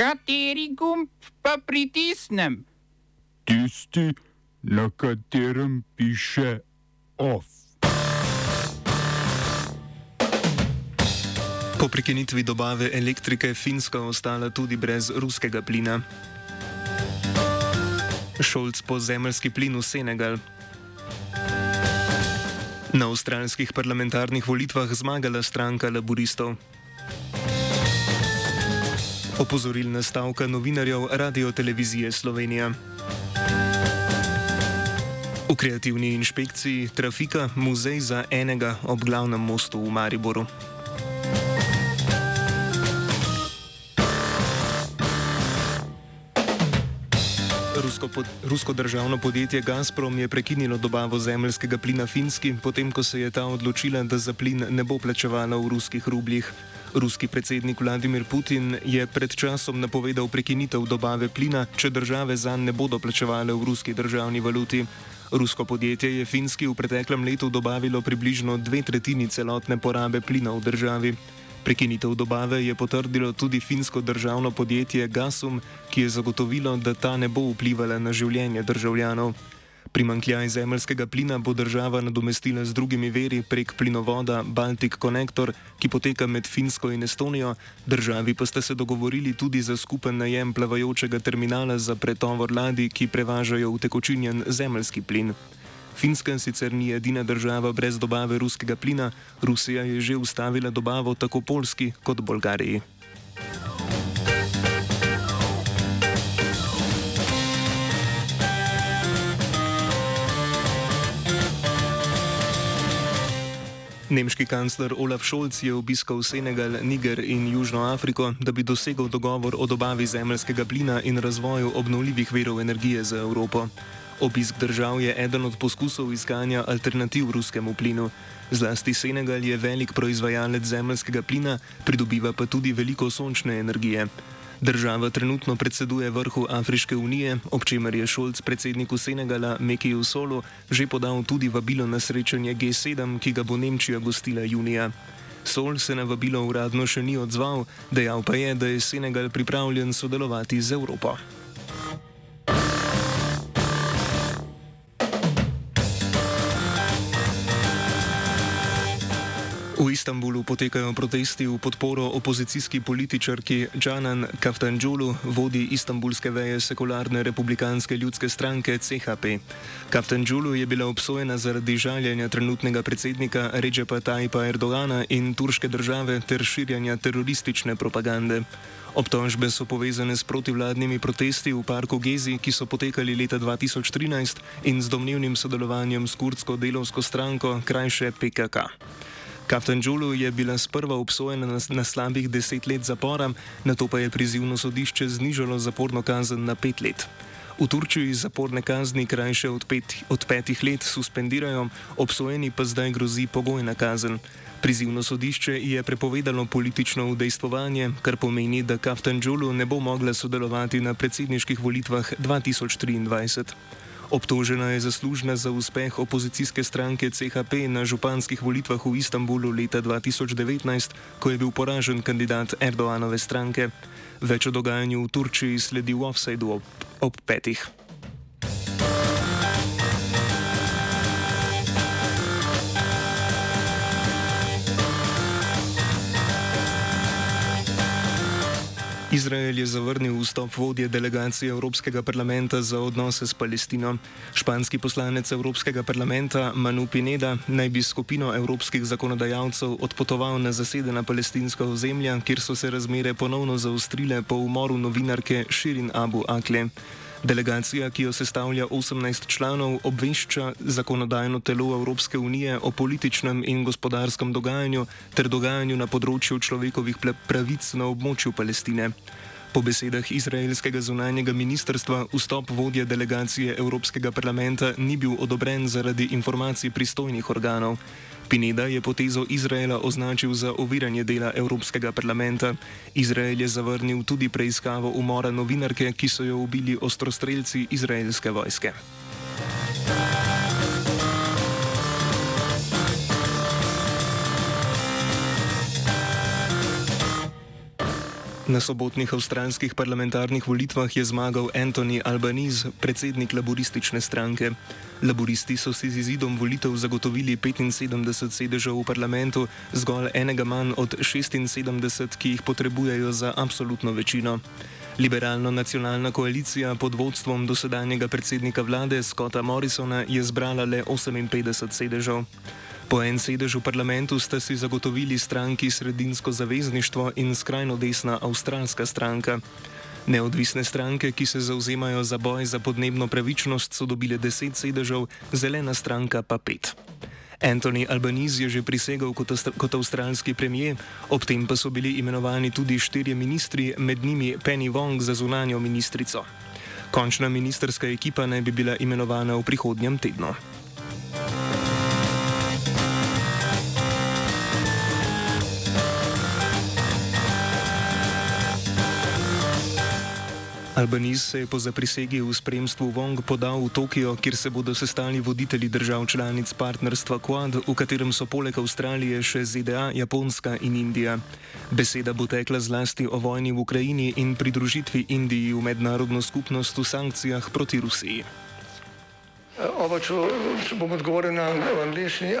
Kateri gumb pa pritisnem? Tisti, na katerem piše OF. Po prekinitvi dobave elektrike Finska ostala tudi brez ruskega plina. Šolc po zemljski plin v Senegal. Na avstralskih parlamentarnih volitvah zmagala stranka laboristov. Opozorilna stavka novinarjev Radio Televizije Slovenija. V kreativni inšpekciji trafika muzej za enega ob glavnem mostu v Mariboru. Rusko, pod, rusko državno podjetje Gazprom je prekinilo dobavo zemljskega plina Finski, potem ko se je ta odločila, da za plin ne bo plačevala v ruskih rubljih. Ruski predsednik Vladimir Putin je pred časom napovedal prekinitev dobave plina, če države zanj ne bodo plačevale v ruski državni valuti. Rusko podjetje je Finski v preteklem letu dobavilo približno dve tretjini celotne porabe plina v državi. Prekinitev dobave je potrdilo tudi finsko državno podjetje Gasum, ki je zagotovilo, da ta ne bo vplivala na življenje državljanov. Primankljaj zemljskega plina bo država nadomestila z drugimi veri prek plinovoda Baltic Connector, ki poteka med Finsko in Estonijo, državi pa ste se dogovorili tudi za skupen najem plavajočega terminala za pretovor ladij, ki prevažajo utekočinjen zemljski plin. Finska sicer ni edina država brez dobave ruskega plina, Rusija je že ustavila dobavo tako Polski kot Bolgariji. Nemški kancler Olaf Scholz je obiskal Senegal, Niger in Južno Afriko, da bi dosegel dogovor o dobavi zemljskega plina in razvoju obnovljivih verov energije za Evropo. Obisk držav je eden od poskusov iskanja alternativ ruskemu plinu. Zlasti Senegal je velik proizvajalec zemljskega plina, pridobiva pa tudi veliko sončne energije. Država trenutno predseduje vrhu Afriške unije, ob čemer je Šolc predsedniku Senegala Mekiju Solu že podal tudi vabilo na srečanje G7, ki ga bo Nemčija gostila junija. Sol se na vabilo uradno še ni odzval, dejal pa je, da je Senegal pripravljen sodelovati z Evropo. V Istanbulu potekajo protesti v podporo opozicijski političarki Džanan Kaftanđulu, vodi istambulske veje sekularne republikanske ljudske stranke CHP. Kaftanđulu je bila obsojena zaradi žaljenja trenutnega predsednika Recepa Tajpa Erdogana in turške države ter širjanja teroristične propagande. Obtožbe so povezane s protivladnimi protesti v parku Gezi, ki so potekali leta 2013 in z domnevnim sodelovanjem s kurdsko delovsko stranko, krajše PKK. Kapten Džulu je bila sprva obsojena na, slabih deset let zapora, na to pa je prizivno sodišče znižalo zaporno kazen na pet let. V Turčiji zaporne kazni krajše od, pet, od petih let suspendirajo, obsojeni pa zdaj grozi pogojna kazen. Prizivno sodišče je prepovedalo politično udejstvovanje, kar pomeni, da Kapten Džulu ne bo mogla sodelovati na predsedniških volitvah 2023. Obtožena je zaslužna za uspeh opozicijske stranke CHP na županskih volitvah v Istanbulu leta 2019, ko je bil poražen kandidat Erdoanove stranke. Več o dogajanju v Turčiji sledi v offsajdu ob, ob petih. Izrael je zavrnil vstop vodje delegacije Evropskega parlamenta za odnose s Palestino. Španski poslanec Evropskega parlamenta Manu Pineda naj bi skupino evropskih zakonodajalcev odpotoval na zasedena palestinska ozemlja, kjer so se razmere ponovno zaustrile po umoru novinarke Širin Abu Akle. Delegacija, ki jo sestavlja 18 članov, obvešča zakonodajno telo Evropske unije o političnem in gospodarskem dogajanju ter dogajanju na področju človekovih pravic na območju Palestine. Po besedah izraelskega zunanjega ministrstva, vstop vodje delegacije Evropskega parlamenta ni bil odobren zaradi informacij pristojnih organov. Pineda je potezo Izraela označil za oviranje dela Evropskega parlamenta. Izrael je zavrnil tudi preiskavo umora novinarke, ki so jo ubili ostrostrelci izraelske vojske. Na sobotnih avstralskih parlamentarnih volitvah je zmagal Anthony Albanese, predsednik laboristične stranke. Laboristi so si z izidom volitev zagotovili 75 sedežev v parlamentu, zgolj enega manj od 76, ki jih potrebujejo za absolutno večino. Liberalno-nacionalna koalicija pod vodstvom dosedanjega predsednika vlade Scotta Morrisona je zbrala le 58 sedežev. Po en sedež v parlamentu sta si zagotovili stranki Sredinsko zavezništvo in skrajno desna avstralska stranka. Neodvisne stranke, ki se zauzemajo za boj za podnebno pravičnost, so dobile deset sedežev, zelena stranka pa pet. Anthony Albanese je že prisegal kot, kot avstralski premijer, ob tem pa so bili imenovani tudi štirje ministri, med njimi Penny Wong za zunanjo ministrico. Končna ministerska ekipa naj bi bila imenovana v prihodnjem tednu. Albanese se je po zaprisegi v spremstvu Wong podal v Tokio, kjer se bodo sestali voditelji držav članic partnerstva Quad, v katerem so poleg Avstralije še ZDA, Japonska in Indija. Beseda bo tekla zlasti o vojni v Ukrajini in pridružitvi Indiji v mednarodno skupnost v sankcijah proti Rusiji. Oba, če, če bom odgovoril na angliški.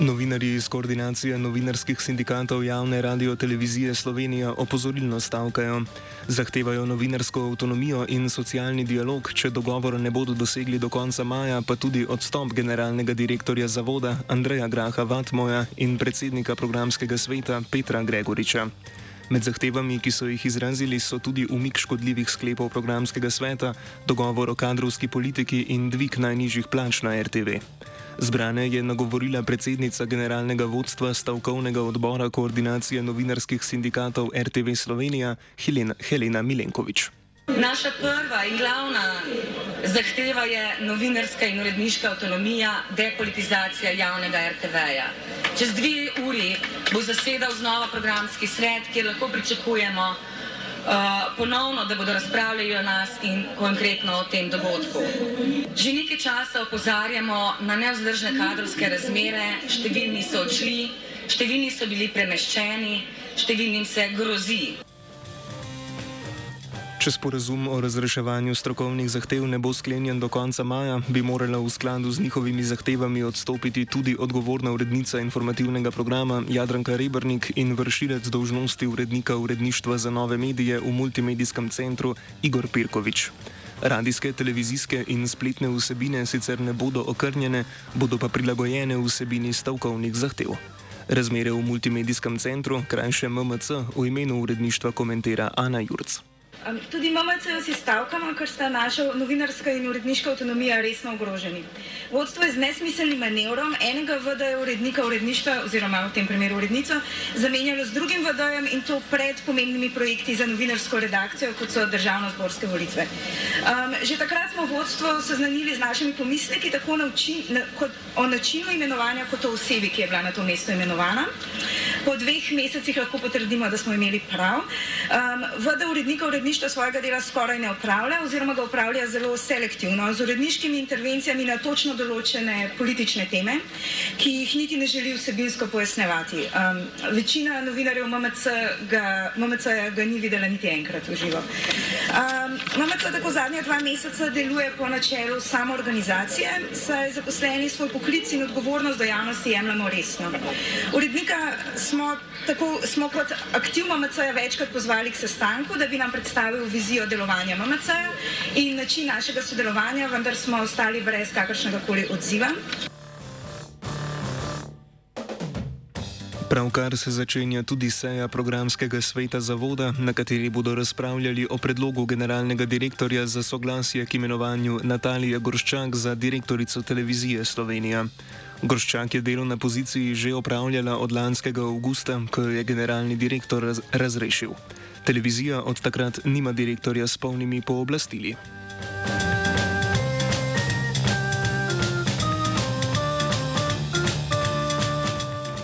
Novinarji iz koordinacije novinarskih sindikatov javne radio televizije Slovenija opozorilno stavkajo. Zahtevajo novinarsko avtonomijo in socialni dialog, če dogovor ne bodo dosegli do konca maja, pa tudi odstop generalnega direktorja zavoda Andreja Graha Vatmoja in predsednika programskega sveta Petra Gregoriča. Med zahtevami, ki so jih izrazili, so tudi umik škodljivih sklepov programskega sveta, dogovor o kadrovski politiki in dvig najnižjih plač na RTV. Zbrane je nagovorila predsednica generalnega vodstva stavkovnega odbora koordinacije novinarskih sindikatov RTV Slovenija Helena, Helena Milenkovič. Naša prva in glavna zahteva je novinarska in uredniška avtonomija, depolitizacija javnega RTV-ja. Čez dve uri bo zasedal znova programski svet, kjer lahko pričakujemo, Uh, ponovno, da bodo razpravljali o nas in konkretno o tem dogodku. Že nekaj časa opozarjamo na nevzdržne kadrovske razmere, številni so odšli, številni so bili premeščeni, številnim se grozi. Če sporazum o razreševanju strokovnih zahtev ne bo sklenjen do konca maja, bi morala v skladu z njihovimi zahtevami odstopiti tudi odgovorna urednica informativnega programa Jadranka Rebrnik in vršilec dolžnosti urednika uredništva za nove medije v multimedijskem centru Igor Pirkovič. Radijske, televizijske in spletne vsebine sicer ne bodo okrnjene, bodo pa prilagojene vsebini stavkovnih zahtev. Razmere v multimedijskem centru, krajše MMC, v imenu uredništva komentira Ana Jurc. Tudi MMC si stavkamo, ker sta naša novinarska in uredniška avtonomija resno ogroženi. Vodstvo je z nesmiselnim manevrom enega VD-ja urednika uredništva, oziroma v tem primeru urednico, zamenjalo z drugim VD-jem in to pred pomembnimi projekti za novinarsko redakcijo, kot so državno-zborske volitve. Um, že takrat smo vodstvo seznanili z našimi pomisleki, tako na učin, na, kot, o načinu imenovanja, kot o osebi, ki je bila na to mesto imenovana. Po dveh mesecih lahko potrdimo, da smo imeli prav. Um, VD urednika uredništva svojega dela skoraj ne upravlja, oziroma ga upravlja zelo selektivno, z uredniškimi intervencijami na točno določene politične teme, ki jih niti ne želi vsebinsko pojasnevati. Um, večina novinarjev MMC ga, MMC ga ni videla niti enkrat v živo. Um, MMC tako zadnja dva meseca deluje po načelu samoorganizacije, saj zaposleni svoj poklic in odgovornost do javnosti jemljamo resno. Urednika smo, tako, smo kot aktiv MMC večkrat pozvali k sestanku, da bi nam predstavil vizijo delovanja MMC in način našega sodelovanja, vendar smo ostali brez kakršnega koli odziva. Pravkar se začenja tudi seja programskega sveta zavoda, na kateri bodo razpravljali o predlogu generalnega direktorja za soglasje k imenovanju Natalije Gorščak za direktorico televizije Slovenija. Gorščak je delo na poziciji že opravljala od lanskega avgusta, ko je generalni direktor raz razrešil. Televizija od takrat nima direktorja s polnimi pooblastili.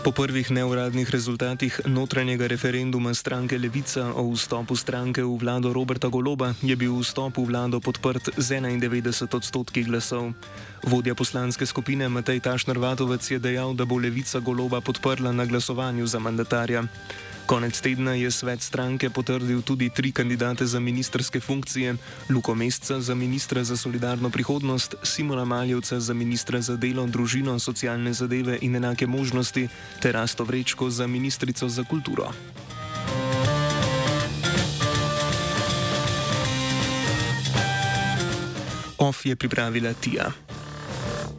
Po prvih neuradnih rezultatih notranjega referenduma stranke Levica o vstopu stranke v vlado Roberta Goloba je bil vstop v vlado podprt z 91 odstotki glasov. Vodja poslanske skupine Matej Tašner Vatovec je dejal, da bo Levica Goloba podprla na glasovanju za mandatarja. Konec tedna je svet stranke potrdil tudi tri kandidate za ministerske funkcije: Luko Mesca za ministra za solidarno prihodnost, Simona Maljevca za ministra za delo, družino, socialne zadeve in enake možnosti ter Asto Vrečko za ministrico za kulturo. OF je pripravila Tija.